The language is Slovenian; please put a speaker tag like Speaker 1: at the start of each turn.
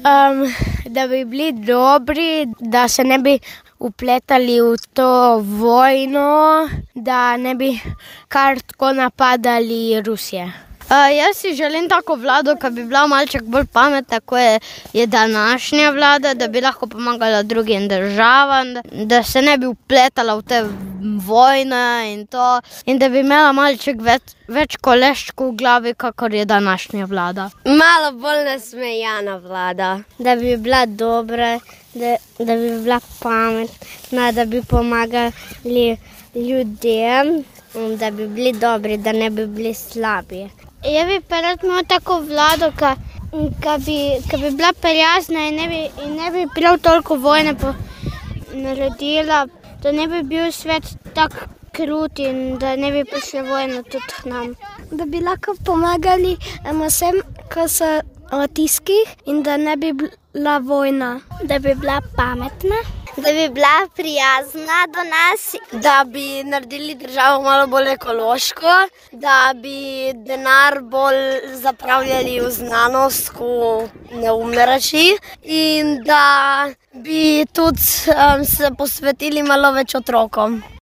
Speaker 1: Um, da bi bili dobri, da se ne bi vpletali v to vojno, da ne bi kar tako napadali Rusije.
Speaker 2: jaz si želim tako vlado, ki bi bila malček bolj pametna, kot je, je današnja vlada, da bi lahko pomagala drugim državam, da se ne bi vpletala v te vojne in to. In da bi imela malček več, več koleščkov v glavi, kakor je današnja vlada.
Speaker 3: Malo bolj nasmejana vlada.
Speaker 1: Da bi bila dobra, da, da bi bila pametna, da bi pomagali ljudem, da bi bili dobri, da ne bi bili slabi. Jaz bi pa rad imel tako vlado, ki bi, ke bi bila prijazna in ne bi, in ne bi prav toliko vojne naredila, da ne bi bil svet tako krut in da ne bi prišle vojne tudi k nam. Da bi lahko pomagali vsem, ki so v stiski, in da ne bi bila vojna. Da bi bila pametna.
Speaker 3: Da bi bila prijazna do nas, da bi naredili državo malo bolj ekološko, da bi denar bolj zapravljali v znanost, ko neumne reči, in da bi tudi um, se posvetili malo več otrokom.